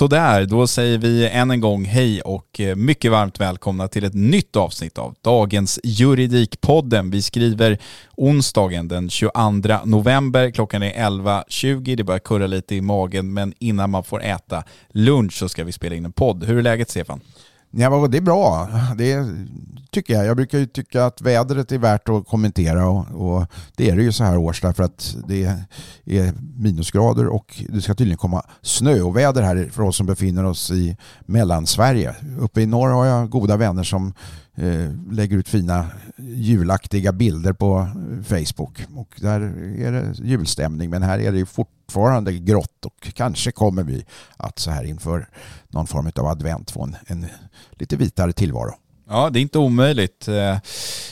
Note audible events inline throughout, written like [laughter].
Sådär, då säger vi än en gång hej och eh, mycket varmt välkomna till ett nytt avsnitt av dagens Juridikpodden. Vi skriver onsdagen den 22 november, klockan är 11.20, det börjar kurra lite i magen men innan man får äta lunch så ska vi spela in en podd. Hur är läget Stefan? Ja, det är bra. Det tycker jag. Jag brukar ju tycka att vädret är värt att kommentera och, och det är det ju så här års därför att det är minusgrader och det ska tydligen komma snö och väder här för oss som befinner oss i Mellansverige. Uppe i norr har jag goda vänner som Eh, lägger ut fina julaktiga bilder på eh, Facebook och där är det julstämning men här är det fortfarande grått och kanske kommer vi att så här inför någon form av advent få en, en lite vitare tillvaro. Ja, det är inte omöjligt. Eh,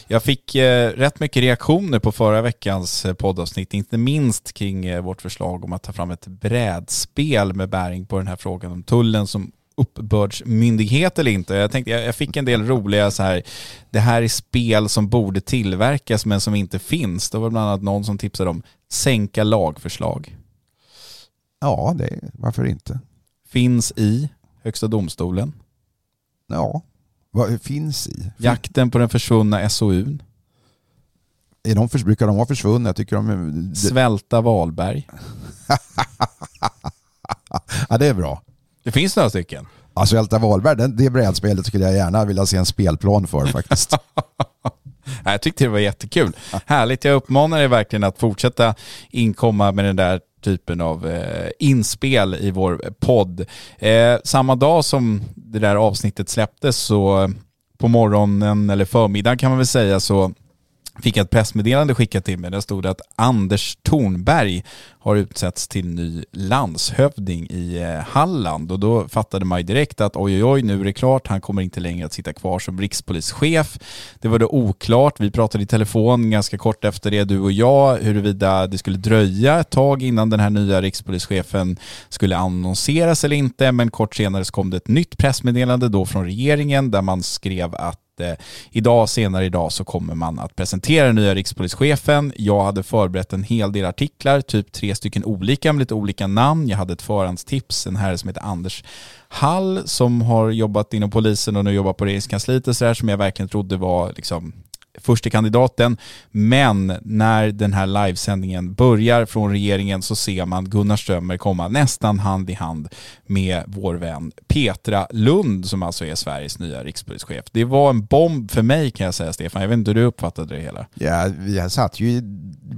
jag fick rätt mycket reaktioner på förra veckans poddavsnitt, inte minst kring vårt förslag om att ta fram ett brädspel med bäring på den här frågan om tullen som uppbördsmyndighet eller inte. Jag tänkte, jag fick en del roliga så här, det här är spel som borde tillverkas men som inte finns. Det var bland annat någon som tipsade om sänka lagförslag. Ja, det, varför inte? Finns i Högsta domstolen. Ja, vad finns i? Jakten på den försvunna SOUn. Är de brukar de vara försvunna? Jag tycker de är... Svälta Valberg. [laughs] ja, det är bra. Det finns några stycken. Ja, Svälta Valberg, det, det brädspelet skulle jag gärna vilja se en spelplan för faktiskt. [laughs] jag tyckte det var jättekul. Härligt, jag uppmanar er verkligen att fortsätta inkomma med den där typen av eh, inspel i vår podd. Eh, samma dag som det där avsnittet släpptes så på morgonen eller förmiddagen kan man väl säga så fick jag ett pressmeddelande skickat till mig. Där stod det att Anders Thornberg har utsetts till ny landshövding i eh, Halland och då fattade man ju direkt att oj oj oj nu är det klart, han kommer inte längre att sitta kvar som rikspolischef. Det var då oklart, vi pratade i telefon ganska kort efter det du och jag huruvida det skulle dröja ett tag innan den här nya rikspolischefen skulle annonseras eller inte men kort senare så kom det ett nytt pressmeddelande då från regeringen där man skrev att eh, idag, senare idag, så kommer man att presentera den nya rikspolischefen. Jag hade förberett en hel del artiklar, typ tre stycken olika med lite olika namn. Jag hade ett förhandstips, en herre som heter Anders Hall som har jobbat inom polisen och nu jobbar på regeringskansliet och sådär som jag verkligen trodde var liksom första kandidaten. Men när den här livesändningen börjar från regeringen så ser man Gunnar Strömmer komma nästan hand i hand med vår vän Petra Lund som alltså är Sveriges nya rikspolischef. Det var en bomb för mig kan jag säga Stefan. Jag vet inte hur du uppfattade det hela. Ja, vi satt ju i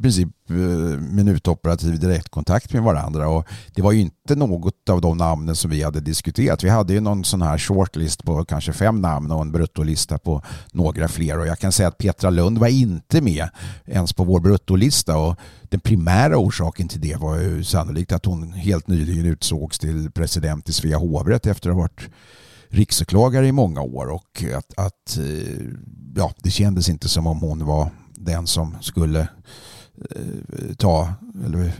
princip Eh, minutoperativ direktkontakt med varandra. Och det var ju inte något av de namnen som vi hade diskuterat. Vi hade ju någon sån här shortlist på kanske fem namn och en bruttolista på några fler. Och jag kan säga att Petra Lund var inte med ens på vår bruttolista. Och den primära orsaken till det var ju sannolikt att hon helt nyligen utsågs till president i Svea hovrätt efter att ha varit riksåklagare i många år. Och att, att eh, ja, det kändes inte som om hon var den som skulle Eh, ta eller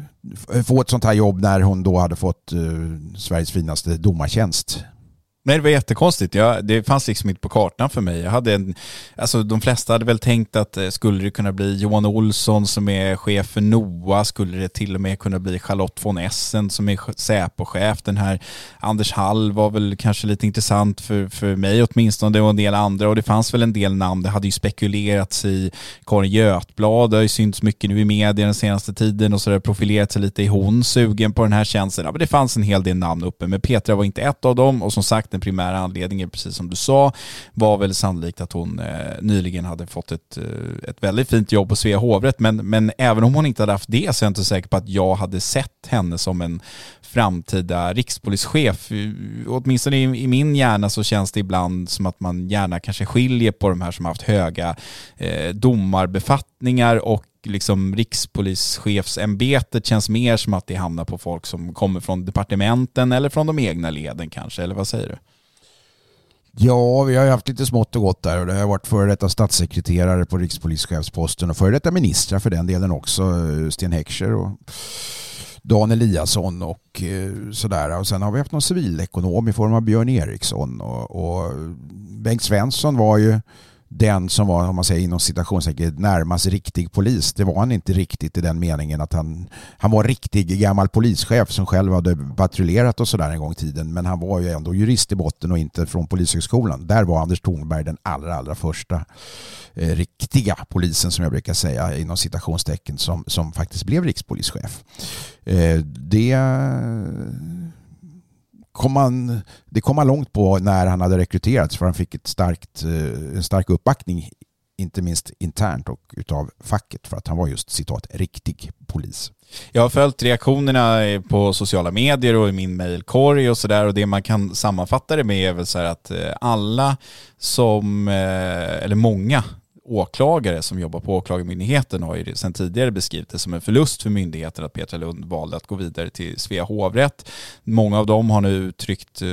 få ett sånt här jobb när hon då hade fått eh, Sveriges finaste domartjänst. Nej, det var jättekonstigt. Jag, det fanns liksom inte på kartan för mig. Jag hade en, alltså de flesta hade väl tänkt att eh, skulle det kunna bli Johan Olsson som är chef för NOA, skulle det till och med kunna bli Charlotte von Essen som är Säpo-chef. Den här Anders Hall var väl kanske lite intressant för, för mig åtminstone och en del andra och det fanns väl en del namn. Det hade ju spekulerats i Karin Götblad, det har ju synts mycket nu i media den senaste tiden och så har profilerat sig lite i hon sugen på den här tjänsten. Ja, men det fanns en hel del namn uppe men Petra var inte ett av dem och som sagt den primära anledningen, precis som du sa, var väl sannolikt att hon eh, nyligen hade fått ett, eh, ett väldigt fint jobb på Svea hovrätt. Men, men även om hon inte hade haft det så är jag inte säker på att jag hade sett henne som en framtida rikspolischef. Åtminstone i, i min hjärna så känns det ibland som att man gärna kanske skiljer på de här som har haft höga eh, domarbefattningar och liksom rikspolischefsämbetet känns mer som att det hamnar på folk som kommer från departementen eller från de egna leden kanske, eller vad säger du? Ja, vi har ju haft lite smått och gott där och det har varit före detta statssekreterare på rikspolischefsposten och före detta ministrar för den delen också, eh, Sten Heckscher och Dan Eliasson och eh, sådär. Och sen har vi haft någon civilekonom i form av Björn Eriksson och, och Bengt Svensson var ju den som var, om man säger inom citationstecken, närmast riktig polis. Det var han inte riktigt i den meningen att han, han var riktig gammal polischef som själv hade patrullerat och sådär en gång i tiden. Men han var ju ändå jurist i botten och inte från polishögskolan. Där var Anders Thornberg den allra, allra första eh, riktiga polisen som jag brukar säga inom citationstecken som, som faktiskt blev rikspolischef. Eh, det kom han, det kom man långt på när han hade rekryterats för han fick ett starkt, eh, en stark uppbackning inte minst internt och utav facket för att han var just citat riktig polis. Jag har följt reaktionerna på sociala medier och i min mailkorg och sådär och det man kan sammanfatta det med är väl så här att eh, alla som, eh, eller många åklagare som jobbar på Åklagarmyndigheten har ju sedan tidigare beskrivit det som en förlust för myndigheten att Petra Lund valde att gå vidare till Svea hovrätt. Många av dem har nu uttryckt eh,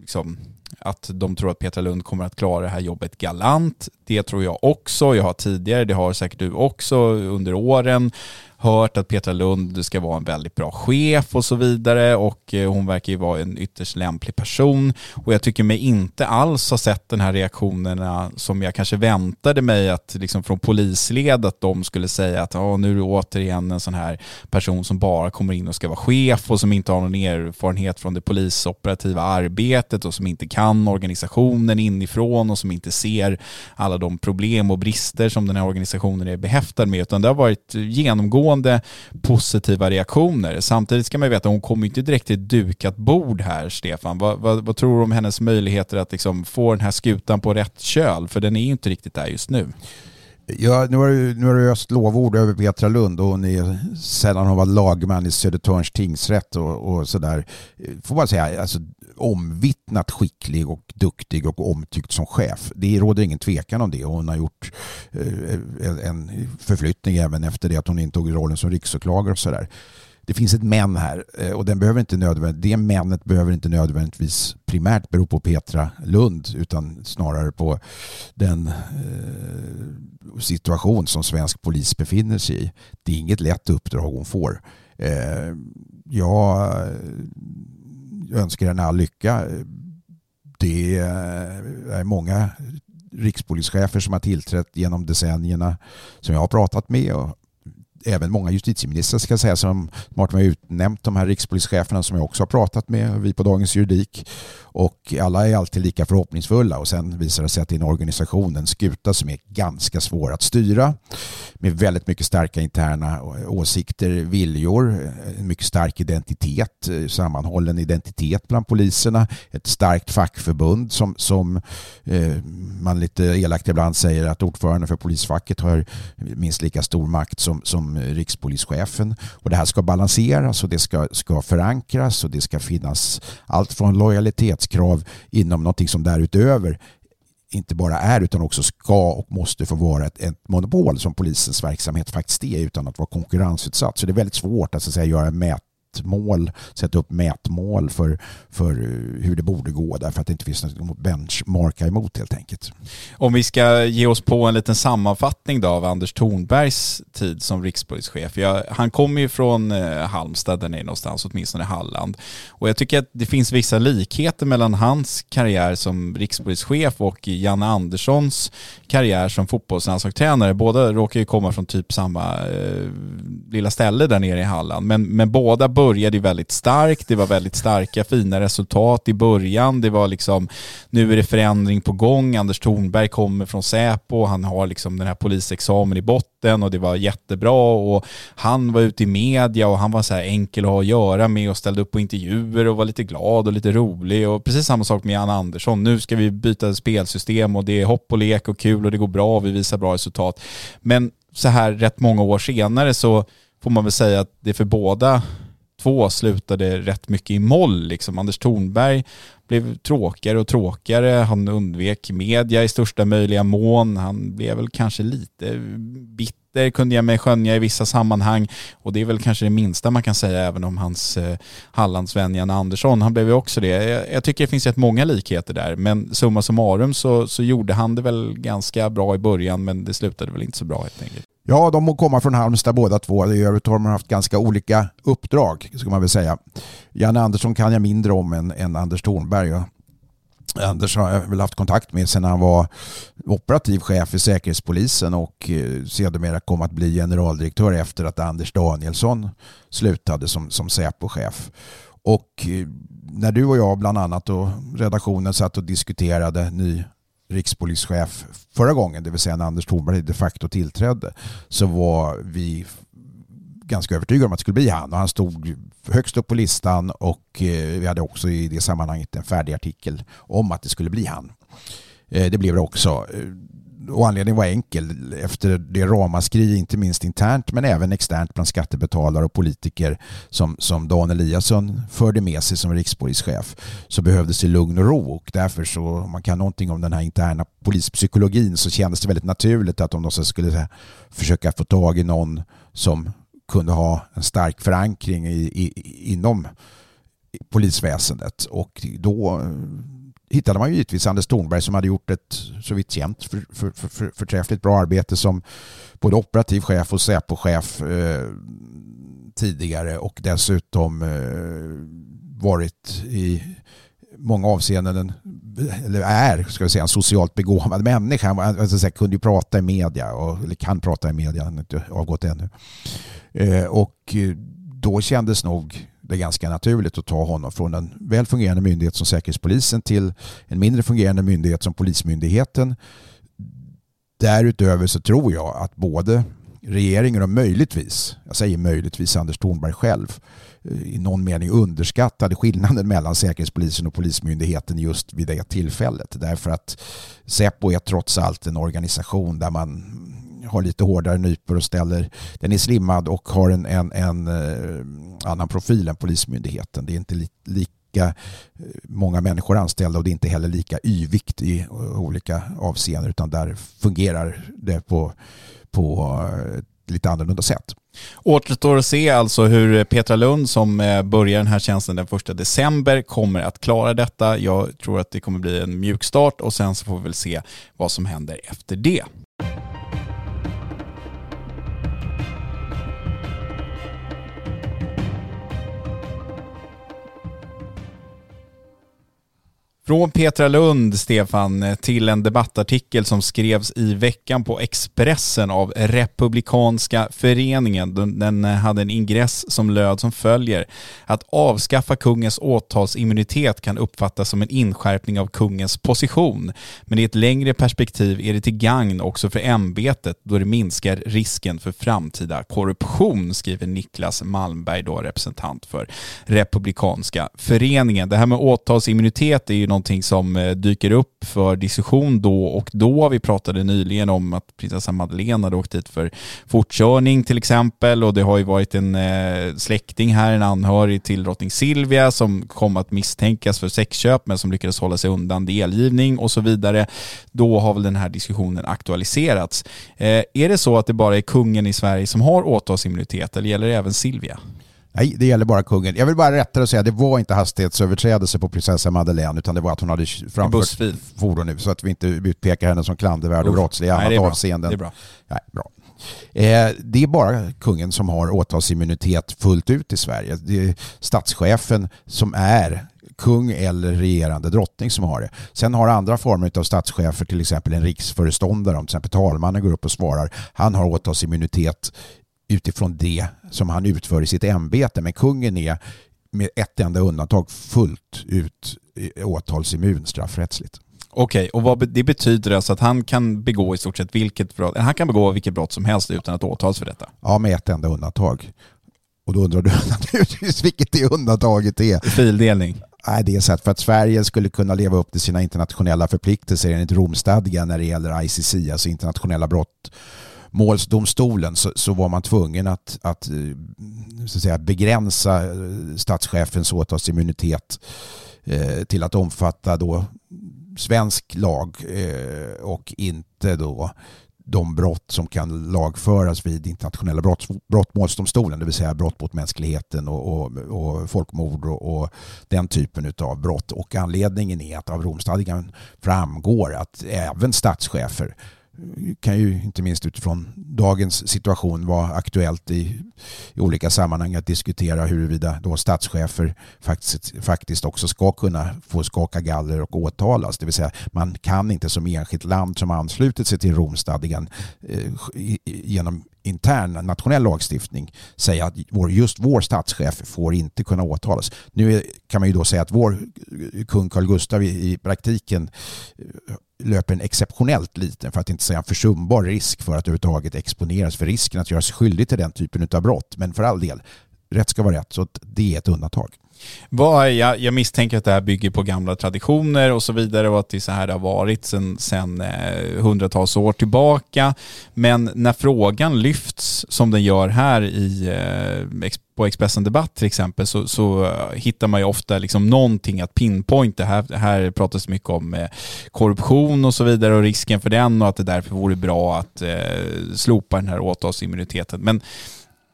liksom, att de tror att Petra Lund kommer att klara det här jobbet galant. Det tror jag också. Jag har tidigare, det har säkert du också under åren hört att Petra Lund ska vara en väldigt bra chef och så vidare och eh, hon verkar ju vara en ytterst lämplig person. Och jag tycker mig inte alls ha sett den här reaktionerna som jag kanske väntade mig att liksom från polisled att de skulle säga att oh, nu är det återigen en sån här person som bara kommer in och ska vara chef och som inte har någon erfarenhet från det polisoperativa arbetet och som inte kan organisationen inifrån och som inte ser alla de problem och brister som den här organisationen är behäftad med. Utan det har varit genomgående genomgående positiva reaktioner. Samtidigt ska man veta att hon kommer inte direkt till ett dukat bord här, Stefan. Vad, vad, vad tror du om hennes möjligheter att liksom få den här skutan på rätt köl? För den är ju inte riktigt där just nu. Ja, nu har du, nu har du öst lovord över Petra Lund och hon är sällan hon var lagman i Södertörns tingsrätt och, och sådär. Får man säga, alltså, omvittnat skicklig och duktig och omtyckt som chef. Det råder ingen tvekan om det. Hon har gjort eh, en förflyttning även efter det att hon intog rollen som riksåklagare och sådär det finns ett men här eh, och den behöver inte nödvändigt, det männet behöver inte nödvändigtvis primärt bero på Petra Lund utan snarare på den eh, situation som svensk polis befinner sig i. Det är inget lätt uppdrag hon får. Eh, jag eh, önskar henne all lycka. Det eh, är många rikspolischefer som har tillträtt genom decennierna som jag har pratat med och även många justitieministrar ska säga som Martin har utnämnt de här rikspolischeferna som jag också har pratat med, vi på Dagens Juridik. Och alla är alltid lika förhoppningsfulla och sen visar det sig att det är en organisation, en skuta som är ganska svår att styra med väldigt mycket starka interna åsikter, viljor, en mycket stark identitet, sammanhållen identitet bland poliserna, ett starkt fackförbund som, som eh, man lite elakt ibland säger att ordförande för polisfacket har minst lika stor makt som, som som eh, rikspolischefen. Och det här ska balanseras och det ska, ska förankras och det ska finnas allt från lojalitetskrav inom någonting som därutöver inte bara är utan också ska och måste få vara ett, ett monopol som polisens verksamhet faktiskt är utan att vara konkurrensutsatt. Så det är väldigt svårt att, så att säga, göra en mät mätmål, sätta upp mätmål för, för eh, hur det borde gå därför att det inte finns något att benchmarka emot helt enkelt. Om vi ska ge oss på en liten sammanfattning då av Anders Thornbergs tid som rikspolischef. Jag, han kommer ju från eh, Halmstad där nere någonstans, åtminstone Halland. Och jag tycker att det finns vissa likheter mellan hans karriär som rikspolischef och Janne Anderssons karriär som fotbollslandslagstränare. Båda råkar ju komma från typ samma eh, lilla ställe där nere i Halland. Men, men båda började ju väldigt starkt. Det var väldigt starka, fina resultat i början. Det var liksom, nu är det förändring på gång. Anders Thornberg kommer från Säpo. Han har liksom den här polisexamen i botten och det var jättebra. Och han var ute i media och han var så här enkel att ha att göra med och ställde upp på intervjuer och var lite glad och lite rolig. Och precis samma sak med Jan Andersson. Nu ska vi byta spelsystem och det är hopp och lek och kul och det går bra och vi visar bra resultat. Men så här rätt många år senare så får man väl säga att det för båda två slutade rätt mycket i moll. Liksom. Anders Thornberg blev tråkigare och tråkigare. Han undvek media i största möjliga mån. Han blev väl kanske lite bitter kunde jag mig skönja i vissa sammanhang. Och det är väl kanske det minsta man kan säga även om hans eh, Hallandsvän Jan Andersson. Han blev ju också det. Jag, jag, tycker det finns rätt många likheter där. Men summa summarum så, så gjorde han det väl ganska bra i början men det slutade väl inte så bra helt enkelt. Ja, de må komma från Halmstad båda två. I övrigt har de haft ganska olika uppdrag, ska man väl säga. Janne Andersson kan jag mindre om än, än Anders Thornberg. Anders har jag väl haft kontakt med sedan han var operativ chef i Säkerhetspolisen och eh, sedermera kom att bli generaldirektör efter att Anders Danielsson slutade som, som Säpo-chef. Och eh, när du och jag bland annat och redaktionen satt och diskuterade ny rikspolischef förra gången, det vill säga när Anders Thornberg de facto tillträdde, så var vi ganska övertygade om att det skulle bli han och han stod högst upp på listan och eh, vi hade också i det sammanhanget en färdig artikel om att det skulle bli han. Eh, det blev det också eh, och anledningen var enkel. Efter det ramaskri, inte minst internt men även externt bland skattebetalare och politiker som, som Dan Eliasson förde med sig som rikspolischef så behövdes det lugn och ro och därför så om man kan någonting om den här interna polispsykologin så kändes det väldigt naturligt att om de skulle försöka få tag i någon som kunde ha en stark förankring i, i, inom polisväsendet och då hittade man ju givetvis Anders Thornberg som hade gjort ett, så vitt känt, för, för, för, för, förträffligt bra arbete som både operativ chef och Säpo-chef eh, tidigare och dessutom eh, varit i många avseenden en, eller är ska vi säga, en socialt begåvad människa. Han alltså, kunde ju prata i media, och, eller kan prata i media, han har inte avgått ännu. Eh, och eh, då kändes nog det är ganska naturligt att ta honom från en väl fungerande myndighet som Säkerhetspolisen till en mindre fungerande myndighet som Polismyndigheten. Därutöver så tror jag att både regeringen och möjligtvis, jag säger möjligtvis Anders Thornberg själv, eh, i någon mening underskattade skillnaden mellan Säkerhetspolisen och Polismyndigheten just vid det tillfället. Därför att Säpo är trots allt en organisation där man har lite hårdare nypor och ställer, den är slimmad och har en, en, en eh, annan profil än Polismyndigheten. Det är inte li, lika eh, många människor anställda och det är inte heller lika yvigt i eh, olika avseenden utan där fungerar det på, på lite annorlunda sätt. Återstår att se alltså hur Petra Lund som börjar den här tjänsten den första december kommer att klara detta. Jag tror att det kommer bli en mjuk start och sen så får vi väl se vad som händer efter det. Från Petra Lund, Stefan, till en debattartikel som skrevs i veckan på Expressen av Republikanska föreningen. Den hade en ingress som löd som följer. Att avskaffa kungens åtalsimmunitet kan uppfattas som en inskärpning av kungens position. Men i ett längre perspektiv är det till gagn också för ämbetet då det minskar risken för framtida korruption, skriver Niklas Malmberg, då representant för Republikanska föreningen. Det här med åtalsimmunitet är ju någon någonting som eh, dyker upp för diskussion då och då. Vi pratade nyligen om att prinsessan Madeleine hade åkt dit för fortkörning till exempel och det har ju varit en eh, släkting här, en anhörig till drottning Silvia som kom att misstänkas för sexköp men som lyckades hålla sig undan delgivning och så vidare. Då har väl den här diskussionen aktualiserats. Eh, är det så att det bara är kungen i Sverige som har åtalsimmunitet eller gäller det även Silvia? Nej, det gäller bara kungen. Jag vill bara rätta och säga det var inte hastighetsöverträdelse på prinsessa Madeleine utan det var att hon hade framfört fordon nu så att vi inte utpekar henne som klandervärd och brottslig i annat avseenden. Det är bra. Nej, bra. Eh, det är bara kungen som har åtalsimmunitet fullt ut i Sverige. Det är statschefen som är kung eller regerande drottning som har det. Sen har andra former av statschefer, till exempel en riksföreståndare, om till exempel talmannen går upp och svarar, han har åtalsimmunitet utifrån det som han utför i sitt ämbete. Men kungen är med ett enda undantag fullt ut åtalsimmun straffrättsligt. Okej, och vad det betyder alltså att han kan begå i stort sett vilket brott, han kan begå vilket brott som helst utan att åtalas för detta? Ja, med ett enda undantag. Och då undrar du [laughs] naturligtvis vilket det undantaget är. Fildelning? Nej, det är så att för att Sverige skulle kunna leva upp till sina internationella förpliktelser enligt Romstadgan när det gäller ICC, alltså internationella brott målsdomstolen så, så var man tvungen att, att, eh, så att säga, begränsa eh, statschefens åtalsimmunitet eh, till att omfatta då svensk lag eh, och inte då de brott som kan lagföras vid internationella brott, brottmålsdomstolen, det vill säga brott mot mänskligheten och, och, och folkmord och, och, den typen av brott. Och anledningen är att av Romstadgan framgår att även statschefer kan ju inte minst utifrån dagens situation vara aktuellt i, i olika sammanhang att diskutera huruvida då statschefer faktiskt, faktiskt också ska kunna få skaka galler och åtalas. Det vill säga man kan inte som enskilt land som anslutit sig till Romstadgan eh, genom intern nationell lagstiftning säga att vår, just vår statschef får inte kunna åtalas. Nu kan man ju då säga att vår eh, kung Carl Gustaf i, i praktiken eh, löper en exceptionellt liten, för att inte säga en försumbar risk för att överhuvudtaget exponeras för risken att göra sig skyldig till den typen av brott. Men för all del, rätt ska vara rätt, så det är ett undantag. Vad, jag, jag misstänker att det här bygger på gamla traditioner och så vidare och att det är så här det har varit sedan sen, eh, hundratals år tillbaka. Men när frågan lyfts som den gör här i, eh, på Expressen Debatt till exempel så, så eh, hittar man ju ofta liksom någonting att pinpointa. Här, här pratas mycket om eh, korruption och så vidare och risken för den och att det därför vore bra att eh, slopa den här åtalsimmuniteten. Men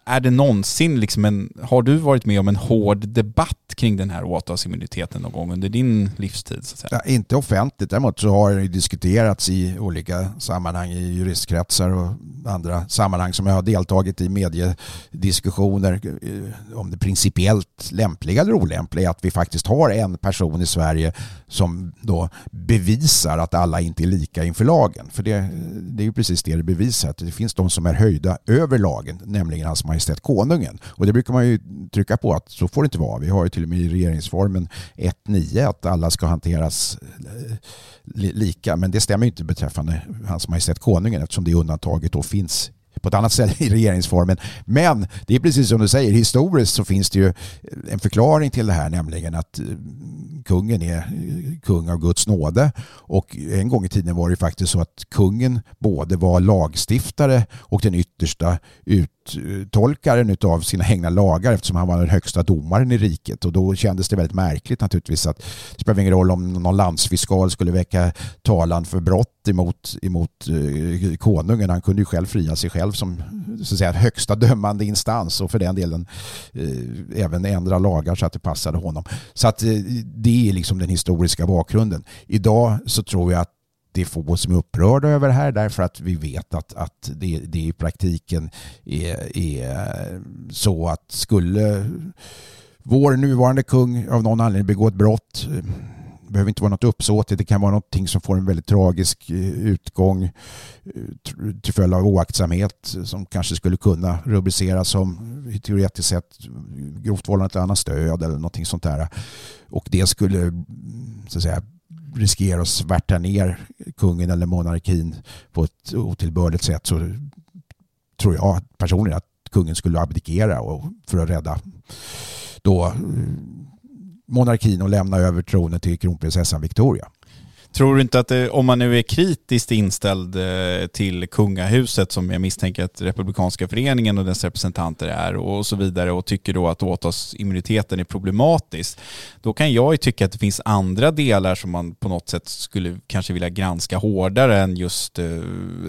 är det någonsin, liksom en, har du varit med om en hård debatt kring den här åtalsimmuniteten någon gång under din livstid? Så att säga? Ja, inte offentligt, däremot så har det diskuterats i olika sammanhang i juristkretsar och andra sammanhang som jag har deltagit i mediediskussioner eh, om det principiellt lämpliga eller olämpliga att vi faktiskt har en person i Sverige som då bevisar att alla inte är lika inför lagen. För det, det är ju precis det det bevisar, att det finns de som är höjda över lagen, nämligen hans Majestät Majestät Konungen. Och det brukar man ju trycka på att så får det inte vara. Vi har ju till och med i regeringsformen 1.9 att alla ska hanteras eh, lika. Men det stämmer inte beträffande Hans Majestät Konungen eftersom det undantaget då finns på ett annat ställe i regeringsformen. Men det är precis som du säger, historiskt så finns det ju en förklaring till det här, nämligen att eh, kungen är eh, kung av Guds nåde. Och en gång i tiden var det faktiskt så att kungen både var lagstiftare och den yttersta uttolkaren av sina egna lagar eftersom han var den högsta domaren i riket. Och då kändes det väldigt märkligt naturligtvis att det spelar ingen roll om någon landsfiskal skulle väcka talan för brott emot, emot eh, konungen. Han kunde ju själv fria sig själv som så att säga, högsta dömande instans och för den delen eh, även ändra lagar så att det passade honom. Så att eh, det är liksom den historiska bakgrunden. Idag så tror jag att det är få som är upprörda över det här därför att vi vet att, att det, det i praktiken är, är så att skulle vår nuvarande kung av någon anledning begå ett brott det behöver inte vara något uppsåt. Det kan vara någonting som får en väldigt tragisk eh, utgång eh, till följd av oaktsamhet som kanske skulle kunna rubriceras som teoretiskt sett grovt vållande till annans död eller någonting sånt där. Och det skulle så att säga riskerar att svärta ner kungen eller monarkin på ett otillbörligt sätt så tror jag personligen att kungen skulle abdikera och för att rädda då eh, monarkin och lämna över tronen till kronprinsessan Victoria. Tror du inte att det, om man nu är kritiskt inställd eh, till kungahuset som jag misstänker att Republikanska föreningen och dess representanter är och så vidare och tycker då att åtalsimmuniteten är problematisk, då kan jag ju tycka att det finns andra delar som man på något sätt skulle kanske vilja granska hårdare än just eh,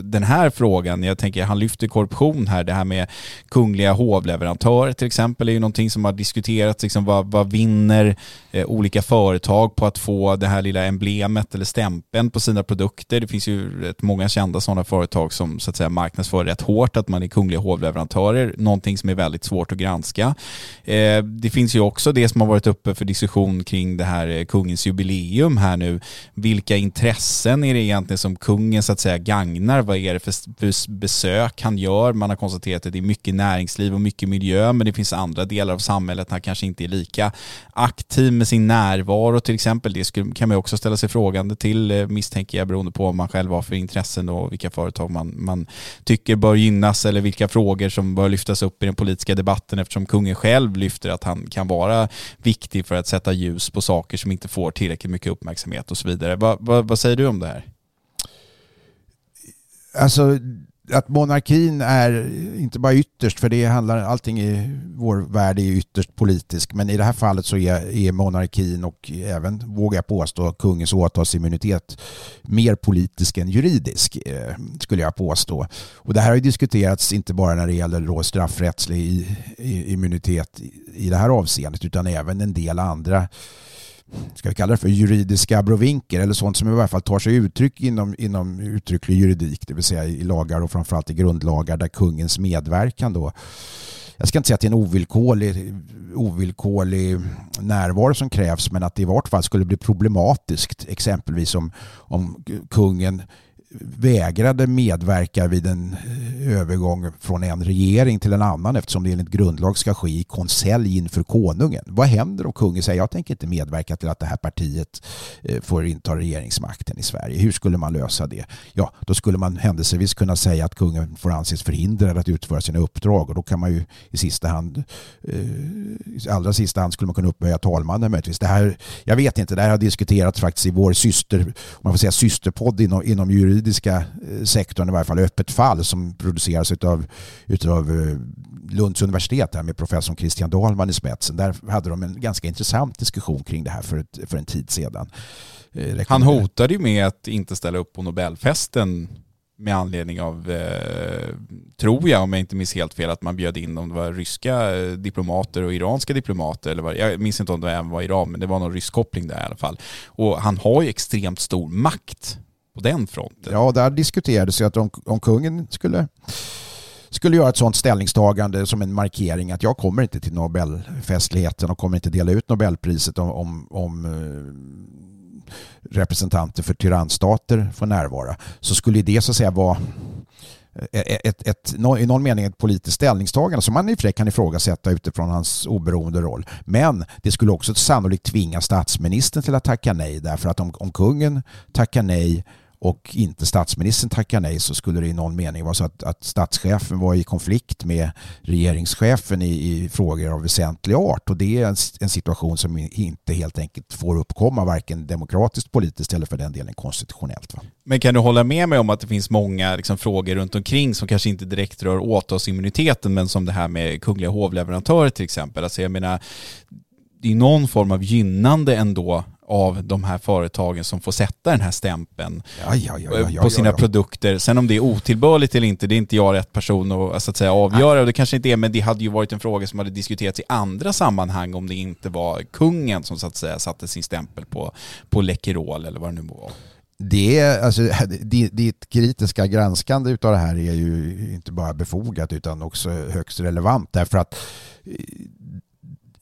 den här frågan. Jag tänker, han lyfter korruption här, det här med kungliga hovleverantörer till exempel är ju någonting som har diskuterats, liksom vad, vad vinner eh, olika företag på att få det här lilla emblemet eller stämpeln på sina produkter. Det finns ju rätt många kända sådana företag som så att säga marknadsför rätt hårt att man är kungliga hovleverantörer, någonting som är väldigt svårt att granska. Eh, det finns ju också det som har varit uppe för diskussion kring det här eh, kungens jubileum här nu. Vilka intressen är det egentligen som kungen så att säga gagnar? Vad är det för besök han gör? Man har konstaterat att det är mycket näringsliv och mycket miljö, men det finns andra delar av samhället han kanske inte är lika aktiv med sin närvaro till exempel. Det kan man också ställa sig frågande till till eh, misstänker jag beroende på vad man själv har för intressen och vilka företag man, man tycker bör gynnas eller vilka frågor som bör lyftas upp i den politiska debatten eftersom kungen själv lyfter att han kan vara viktig för att sätta ljus på saker som inte får tillräckligt mycket uppmärksamhet och så vidare. Va, va, vad säger du om det här? Alltså att monarkin är inte bara ytterst, för det handlar, allting i vår värld är ytterst politisk, men i det här fallet så är, är monarkin och även, vågar jag påstå, kungens åtalsimmunitet mer politisk än juridisk, eh, skulle jag påstå. Och det här har ju diskuterats inte bara när det gäller då straffrättslig immunitet i det här avseendet, utan även en del andra ska vi kalla det för juridiska abrovinker eller sånt som i varje fall tar sig uttryck inom, inom uttrycklig juridik, det vill säga i lagar och framförallt i grundlagar där kungens medverkan då jag ska inte säga att det är en ovillkorlig, ovillkorlig närvaro som krävs men att det i vart fall skulle bli problematiskt exempelvis om, om kungen vägrade medverka vid en eh, övergång från en regering till en annan eftersom det enligt grundlag ska ske i konselj inför konungen. Vad händer om kungen säger jag tänker inte medverka till att det här partiet eh, får inta regeringsmakten i Sverige? Hur skulle man lösa det? Ja, då skulle man händelsevis kunna säga att kungen får anses förhindrad att utföra sina uppdrag och då kan man ju i sista hand, eh, i allra sista hand skulle man kunna upphöja talmannen möjligtvis. Det här, jag vet inte, det här har diskuterats faktiskt i vår syster, om man får säga systerpodd inom, inom juridik juridiska eh, sektorn, i varje fall öppet fall som produceras utav, utav eh, Lunds universitet här med professor Christian Dahlman i spetsen. Där hade de en ganska intressant diskussion kring det här för, ett, för en tid sedan. Eh, Han hotade ju med att inte ställa upp på Nobelfesten med anledning av, eh, tror jag om jag inte minns helt fel, att man bjöd in om det var ryska eh, diplomater och iranska diplomater. Eller vad, jag minns inte om det även var Iran, men det var någon rysk koppling där i alla fall. Och han har ju extremt stor makt på den fronten. Ja, där diskuterades ju att om, om kungen skulle skulle göra ett sådant ställningstagande som en markering att jag kommer inte till Nobelfestligheten och kommer inte dela ut Nobelpriset om, om, om eh, representanter för tyrannstater får närvara så skulle det så att säga vara eh, eh, ett, ett, ett, i någon mening ett politiskt ställningstagande som man i och för sig kan ifrågasätta utifrån hans oberoende roll. Men det skulle också sannolikt tvinga statsministern till att tacka nej därför att om, om kungen tackar nej och inte statsministern tackar nej så skulle det i någon mening vara så att, att statschefen var i konflikt med regeringschefen i, i frågor av väsentlig art och det är en, en, situation som inte helt enkelt får uppkomma varken demokratiskt, politiskt eller för den delen konstitutionellt. Va? Men kan du hålla med mig om att det finns många liksom, frågor runt omkring som kanske inte direkt rör åtalsimmuniteten men som det här med kungliga hovleverantörer till exempel. Alltså jag menar, det är någon form av gynnande ändå av de här företagen som får sätta den här stämpeln ja, ja, ja, på sina produkter. Sen om det är otillbörligt eller inte, det är inte jag rätt person att, så att säga, avgöra. Och det kanske inte är, men det hade ju varit en fråga som hade diskuterats i andra sammanhang om det inte var kungen som så att säga satte sin stämpel på, på Läkerol eller vad det nu var. Det, alltså, [laughs] ditt kritiska granskande av det här är ju inte bara befogat utan också högst relevant därför att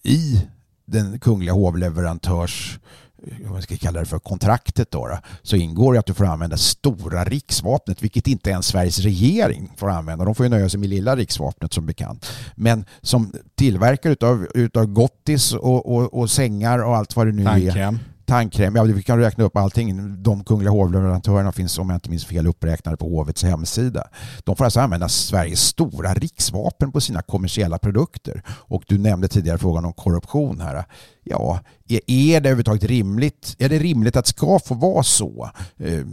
i den kungliga hovleverantörs eh, vad ska kalla det för, kontraktet då, då, så ingår det att du får använda stora riksvapnet, vilket inte ens Sveriges regering får använda. De får ju nöja sig med lilla riksvapnet som bekant. Men som tillverkare utav, utav gottis och, och, och sängar och allt vad det nu Tandkräm. är tandkräm, ja, vi kan räkna upp allting. De kungliga hovleverantörerna finns om jag inte minns fel uppräknade på hovets hemsida. De får alltså använda Sveriges stora riksvapen på sina kommersiella produkter. Och du nämnde tidigare frågan om korruption här. Ja, är det överhuvudtaget rimligt? Är det rimligt att det ska få vara så? Eh,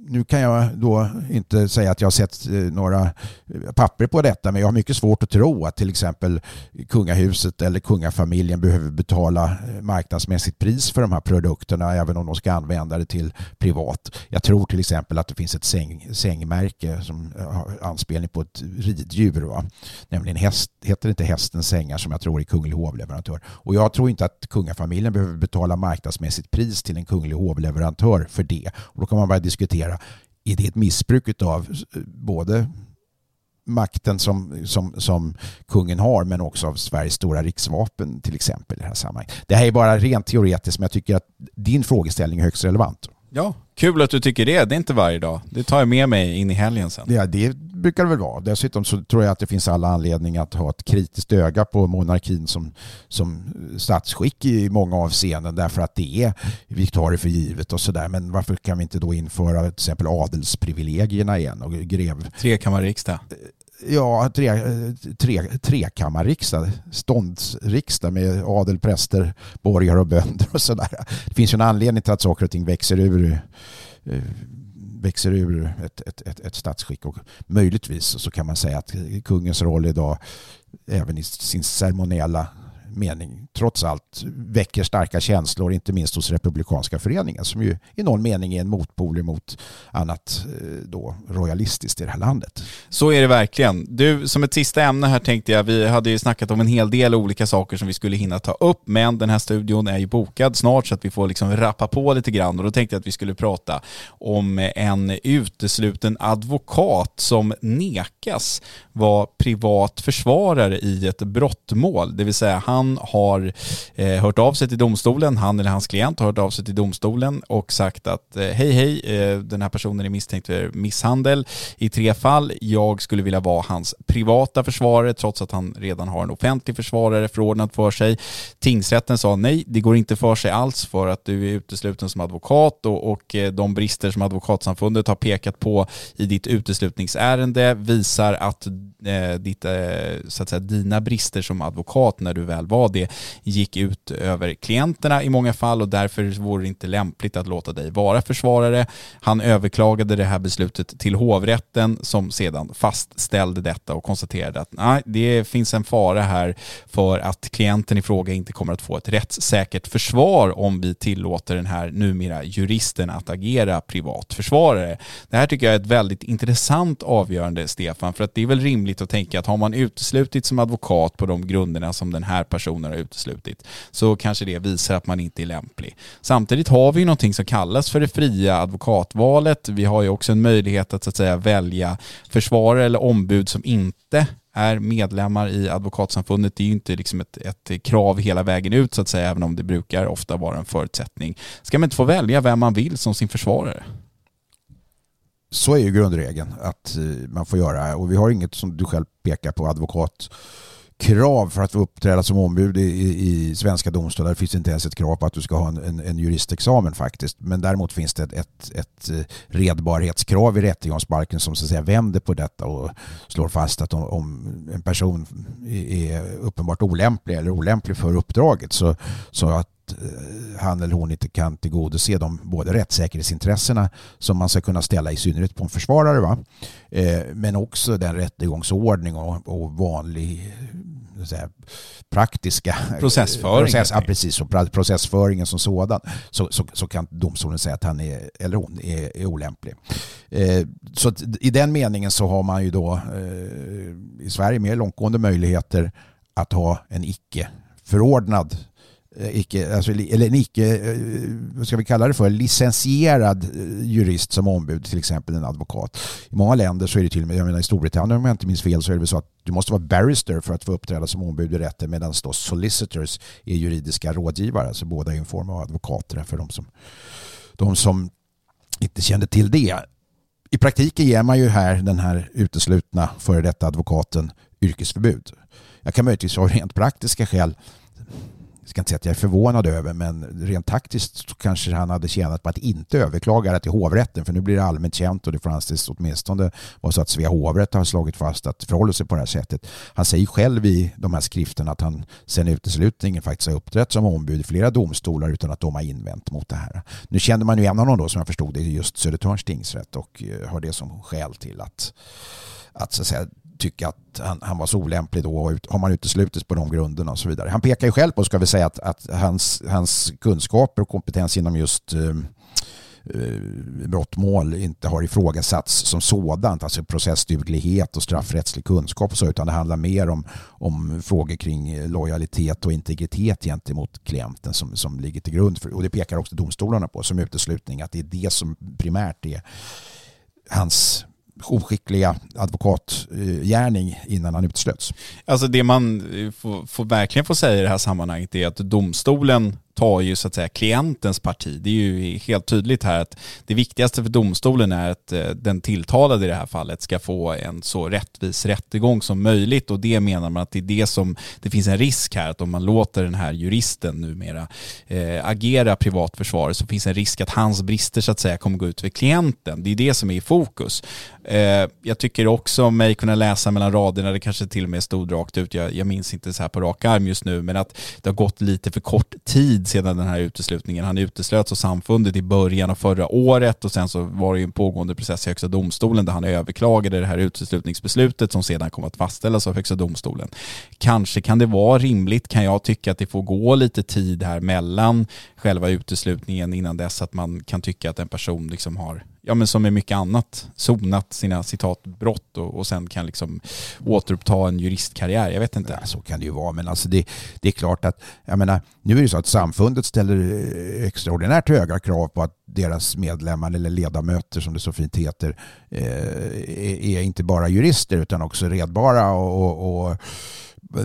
nu kan jag då inte säga att jag har sett eh, några eh, papper på detta men jag har mycket svårt att tro att till exempel kungahuset eller kungafamiljen behöver betala eh, marknadsmässigt pris för de här produkterna även om de ska använda det till privat. Jag tror till exempel att det finns ett säng, sängmärke som har anspelning på ett riddjur. Va? Nämligen häst, heter det inte hästens sängar som jag tror är kunglig hovleverantör. Och jag tror inte att kungafamiljen behöver betala marknadsmässigt pris till en kunglig hovleverantör för det. Och då kan man börja diskutera är det ett missbruk av eh, både makten som, som, som kungen har men också av Sveriges stora riksvapen till exempel i det här sammanhanget. Det här är bara rent teoretiskt men jag tycker att din frågeställning är högst relevant. Ja, kul att du tycker det. Det är inte varje dag. Det tar jag med mig in i helgen sen. Ja, det brukar det väl vara. Dessutom så tror jag att det finns alla anledning att ha ett kritiskt öga på monarkin som, som statsskick i många avseenden därför att det är vi tar det för givet och sådär. Men varför kan vi inte då införa till exempel adelsprivilegierna igen och grev... Trekammarriksdag. Ja, tre, tre, trekammarriksdag, ståndsriksdag med adel, präster, borgare och bönder och sådär. Det finns ju en anledning till att saker och ting växer ur eh, växer ur ett, ett, ett, ett statsskick. Och möjligtvis så kan man säga att kungens roll idag även i sin ceremoniella mening trots allt väcker starka känslor, inte minst hos Republikanska föreningen som ju i någon mening är en motpol mot annat eh, då royalistiskt i det här landet. Så är det verkligen. Du, som ett sista ämne här tänkte jag, vi hade ju snackat om en hel del olika saker som vi skulle hinna ta upp, men den här studion är ju bokad snart så att vi får liksom rappa på lite grann och då tänkte jag att vi skulle prata om en utesluten advokat som nekas vara privat försvarare i ett brottmål, det vill säga han han har eh, hört av sig till domstolen, han eller hans klient har hört av sig till domstolen och sagt att eh, hej hej, eh, den här personen är misstänkt för misshandel i tre fall. Jag skulle vilja vara hans privata försvarare trots att han redan har en offentlig försvarare förordnad för sig. Tingsrätten sa nej, det går inte för sig alls för att du är utesluten som advokat och, och eh, de brister som advokatsamfundet har pekat på i ditt uteslutningsärende visar att eh, ditt, eh, så att säga, dina brister som advokat när du väl vad det gick ut över klienterna i många fall och därför vore det inte lämpligt att låta dig vara försvarare. Han överklagade det här beslutet till hovrätten som sedan fastställde detta och konstaterade att nej, det finns en fara här för att klienten i fråga inte kommer att få ett rättssäkert försvar om vi tillåter den här numera juristen att agera privat försvarare. Det här tycker jag är ett väldigt intressant avgörande, Stefan, för att det är väl rimligt att tänka att har man uteslutit som advokat på de grunderna som den här personen personer har uteslutit så kanske det visar att man inte är lämplig. Samtidigt har vi ju någonting som kallas för det fria advokatvalet. Vi har ju också en möjlighet att så att säga välja försvarare eller ombud som inte är medlemmar i advokatsamfundet. Det är ju inte liksom ett, ett krav hela vägen ut så att säga, även om det brukar ofta vara en förutsättning. Ska man inte få välja vem man vill som sin försvarare? Så är ju grundregeln att eh, man får göra och vi har inget som du själv pekar på advokat krav för att få uppträda som ombud i, i, i svenska domstolar. Det finns inte ens ett krav på att du ska ha en, en, en juristexamen faktiskt. Men däremot finns det ett, ett, ett eh, redbarhetskrav i rättegångsbalken som så att säga vänder på detta och slår fast att om, om en person är uppenbart olämplig eller olämplig för uppdraget så, så att Eh, han eller hon inte kan tillgodose de både rättssäkerhetsintressena som man ska kunna ställa i synnerhet på en försvarare. Va? Eh, men också den rättegångsordning och, och vanlig säga, praktiska processföring. Process, ja, precis, och processföringen som sådan så, så, så, kan domstolen säga att han är, eller hon är, är olämplig. Eh, så i den meningen så har man ju då eh, i Sverige mer långtgående möjligheter att ha en icke förordnad Eh, Eh, icke, alltså, eller en icke, eh, vad ska vi kalla det för, licensierad eh, jurist som ombud, till exempel en advokat. I många länder så är det till och med, jag menar i Storbritannien om jag inte minns fel så är det så att du måste vara barrister för att få uppträda som ombud i rätten medan då solicitors är juridiska rådgivare, alltså båda är en form av advokater för de som, de som inte kände till det. I praktiken ger man ju här den här uteslutna före detta advokaten yrkesförbud. Jag kan möjligtvis av rent praktiska skäl ska inte säga att jag är förvånad över, men rent taktiskt kanske han hade tjänat på att inte överklaga det till hovrätten, för nu blir det allmänt känt och det får anses åtminstone vara så att Svea hovrätt har slagit fast att förhåller sig på det här sättet. Han säger själv i de här skrifterna att han sen uteslutningen faktiskt har uppträtt som ombud i flera domstolar utan att de har invänt mot det här. Nu kände man ju en av dem då som jag förstod det just Södertörns tingsrätt och eh, har det som skäl till att att, så att säga, tycka att han, han var så olämplig då och har man uteslutits på de grunderna och så vidare. Han pekar ju själv på, ska vi säga, att, att hans, hans kunskaper och kompetens inom just eh, eh, brottmål inte har ifrågasatts som sådant, alltså processduglighet och straffrättslig kunskap och så, utan det handlar mer om, om frågor kring lojalitet och integritet gentemot klienten som, som ligger till grund för, och det pekar också domstolarna på som uteslutning, att det är det som primärt är hans oskickliga advokatgärning innan han uteslöts. Alltså det man får, får verkligen får säga i det här sammanhanget är att domstolen tar ju så att säga klientens parti. Det är ju helt tydligt här att det viktigaste för domstolen är att eh, den tilltalade i det här fallet ska få en så rättvis rättegång som möjligt och det menar man att det är det som det finns en risk här att om man låter den här juristen numera eh, agera privatförsvarare så finns en risk att hans brister så att säga kommer gå ut för klienten. Det är det som är i fokus. Eh, jag tycker också mig kunna läsa mellan raderna, det kanske till och med stod rakt ut, jag, jag minns inte så här på rak arm just nu, men att det har gått lite för kort tid sedan den här uteslutningen. Han uteslöts av samfundet i början av förra året och sen så var det ju en pågående process i Högsta domstolen där han överklagade det här uteslutningsbeslutet som sedan kom att fastställas av Högsta domstolen. Kanske kan det vara rimligt kan jag tycka att det får gå lite tid här mellan själva uteslutningen innan dess att man kan tycka att en person liksom har ja men som med mycket annat, sonat sina citatbrott och, och sen kan liksom återuppta en juristkarriär. Jag vet inte. Ja, så kan det ju vara, men alltså det, det är klart att, jag menar, nu är det så att samfundet ställer eh, extraordinärt höga krav på att deras medlemmar eller ledamöter som det så fint heter eh, är, är, inte bara jurister utan också redbara och, och, och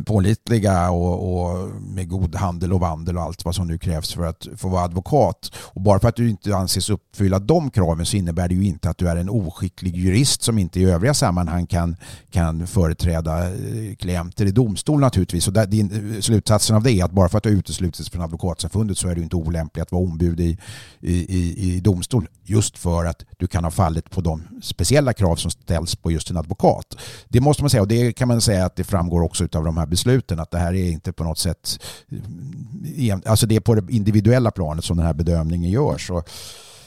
pålitliga och, och, med god handel och vandel och allt vad som nu krävs för att få vara advokat. Och bara för att du inte anses uppfylla de kraven så innebär det ju inte att du är en oskicklig jurist som inte i övriga sammanhang kan, kan företräda eh, klienter i domstol naturligtvis. Och där, din, eh, slutsatsen av det är att bara för att du har uteslutits från advokatsamfundet så är du inte olämplig att vara ombud i, i, i domstol just för att du kan ha fallit på de speciella krav som ställs på just en advokat. Det måste man säga och det kan man säga att det framgår också utav av de här besluten att det här är inte på något sätt eh, alltså det är på det individuella planet som den här bedömningen görs. Och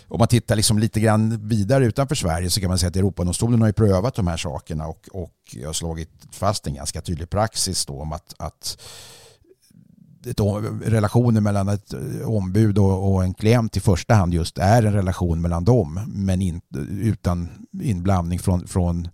om man tittar liksom lite grann vidare utanför Sverige så kan man säga att Europadomstolen har ju prövat de här sakerna och, och har slagit fast en ganska tydlig praxis då om att, att ett, relationen mellan ett eh, ombud och, och, en klient i första hand just är en relation mellan dem men in, utan inblandning från, från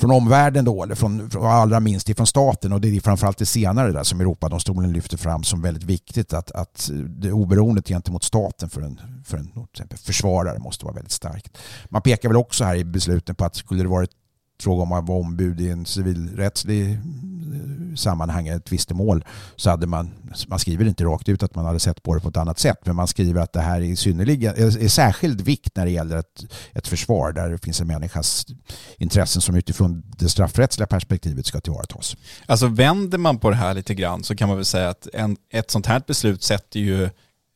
från omvärlden då, eller från, allra minst ifrån staten och det är framförallt det senare där som Europadomstolen lyfter fram som väldigt viktigt att, att det oberoendet gentemot staten för en, för en till exempel försvarare måste vara väldigt starkt. Man pekar väl också här i besluten på att skulle det varit fråga om att vara ombud i en civilrättslig eh, sammanhang, ett tvistemål, så hade man, man skriver inte rakt ut att man hade sett på det på ett annat sätt, men man skriver att det här är, synnerligen, eh, är särskild vikt när det gäller ett, ett försvar där det finns en människas intressen som utifrån det straffrättsliga perspektivet ska tillvaratas. Alltså vänder man på det här lite grann så kan man väl säga att en, ett sånt här beslut sätter ju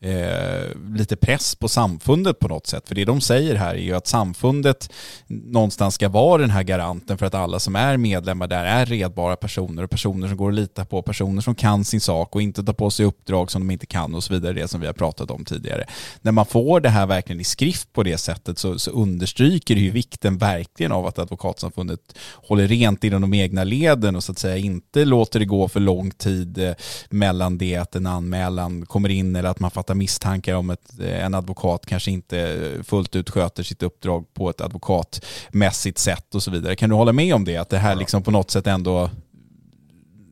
eh, lite press på samfundet på något sätt. För det de säger här är ju att samfundet någonstans ska vara den här garanten för att alla som är medlemmar där är redbara personer och personer som går att lita på, personer som kan sin sak och inte tar på sig uppdrag som de inte kan och så vidare, det som vi har pratat om tidigare. När man får det här verkligen i skrift på det sättet så, så understryker det ju vikten verkligen av att advokatsamfundet håller rent inom de egna leden och så att säga inte låter det gå för lång tid eh, mellan det att en anmälan kommer in eller att man fattar misstankar om att en advokat kanske inte fullt ut sköter sitt uppdrag på ett advokatmässigt sätt och så vidare. Kan du hålla med om det? Att det här liksom på något sätt ändå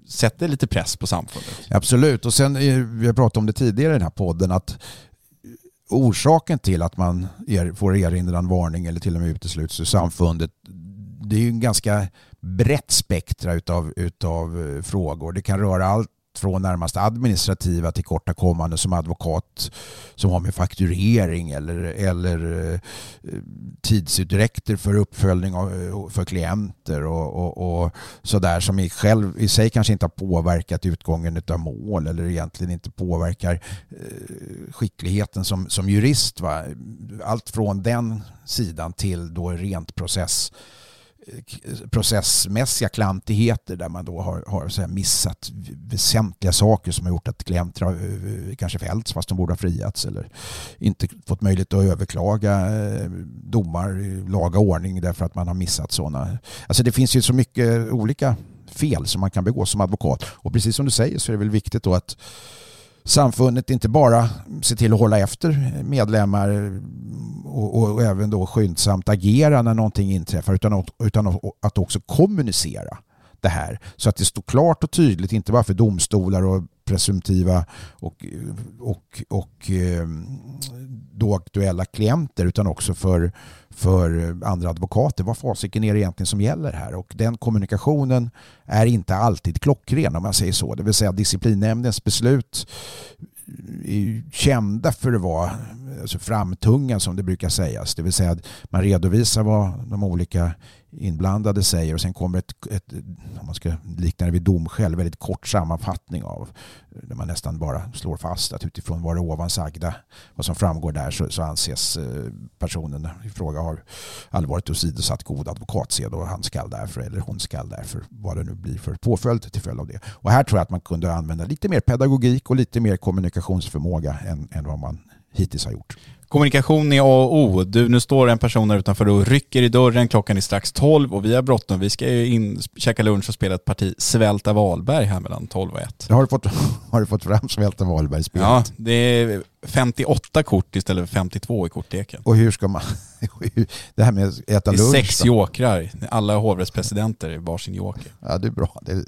sätter lite press på samfundet? Absolut, och sen vi har pratat om det tidigare i den här podden att orsaken till att man får erinran, varning eller till och med utesluts ur samfundet det är ju en ganska brett spektra utav, utav frågor. Det kan röra allt från närmast administrativa tillkortakommanden som advokat som har med fakturering eller, eller eh, tidsutdräkter för uppföljning av, eh, för klienter och, och, och sådär som i, själv, i sig kanske inte har påverkat utgången av mål eller egentligen inte påverkar eh, skickligheten som, som jurist. Va? Allt från den sidan till då rent process Eh, processmässiga klantigheter där man då har, har så missat väsentliga saker som har gjort att klienter har eh, kanske fällts fast de borde ha friats eller inte fått möjlighet att överklaga eh, domar i laga ordning därför att man har missat sådana. Alltså det finns ju så mycket olika fel som man kan begå som advokat och precis som du säger så är det väl viktigt då att samfundet inte bara ser till att hålla efter medlemmar och, och, även då skyndsamt agera när någonting inträffar utan, utan att också kommunicera det här. Så att det står klart och tydligt inte bara för domstolar och presumtiva och, och, och eh, då aktuella klienter utan också för, för eh, andra advokater. Vad fasiken är det egentligen som gäller här? Och den kommunikationen är inte alltid klockren om man säger så. Det vill säga disciplinnämndens beslut är kända för att vara alltså framtunga som det brukar sägas. Det vill säga att man redovisar vad de olika inblandade säger och sen kommer ett, ett om man ska likna det vid domskäl, väldigt kort sammanfattning av där man nästan bara slår fast att utifrån vad det ovan sagda, vad som framgår där så, så anses eh, personen i fråga har allvarligt åsidosatt god advokatsed och han skall därför eller hon skall därför vad det nu blir för påföljd till följd av det. Och här tror jag att man kunde använda lite mer pedagogik och lite mer kommunikationsförmåga än, än vad man hittills har gjort. Kommunikation är A och O. Du, nu står en person där utanför och rycker i dörren. Klockan är strax 12 och vi har bråttom. Vi ska ju in, käka lunch och spela ett parti Svälta Wahlberg här mellan 12 och 1. Har du fått, [laughs] har du fått fram Svälta Wahlberg-spelet? Ja, det är 58 kort istället för 52 i kortleken. Och hur ska man... [laughs] Det här med att äta lunch? Det är sex jokrar. Alla hovrättspresidenter är varsin joker. Ja, det är bra. Det [laughs]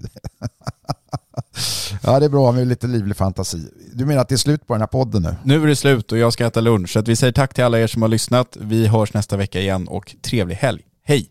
Ja, det är bra med lite livlig fantasi. Du menar att det är slut på den här podden nu? Nu är det slut och jag ska äta lunch. Så vi säger tack till alla er som har lyssnat. Vi hörs nästa vecka igen och trevlig helg. Hej!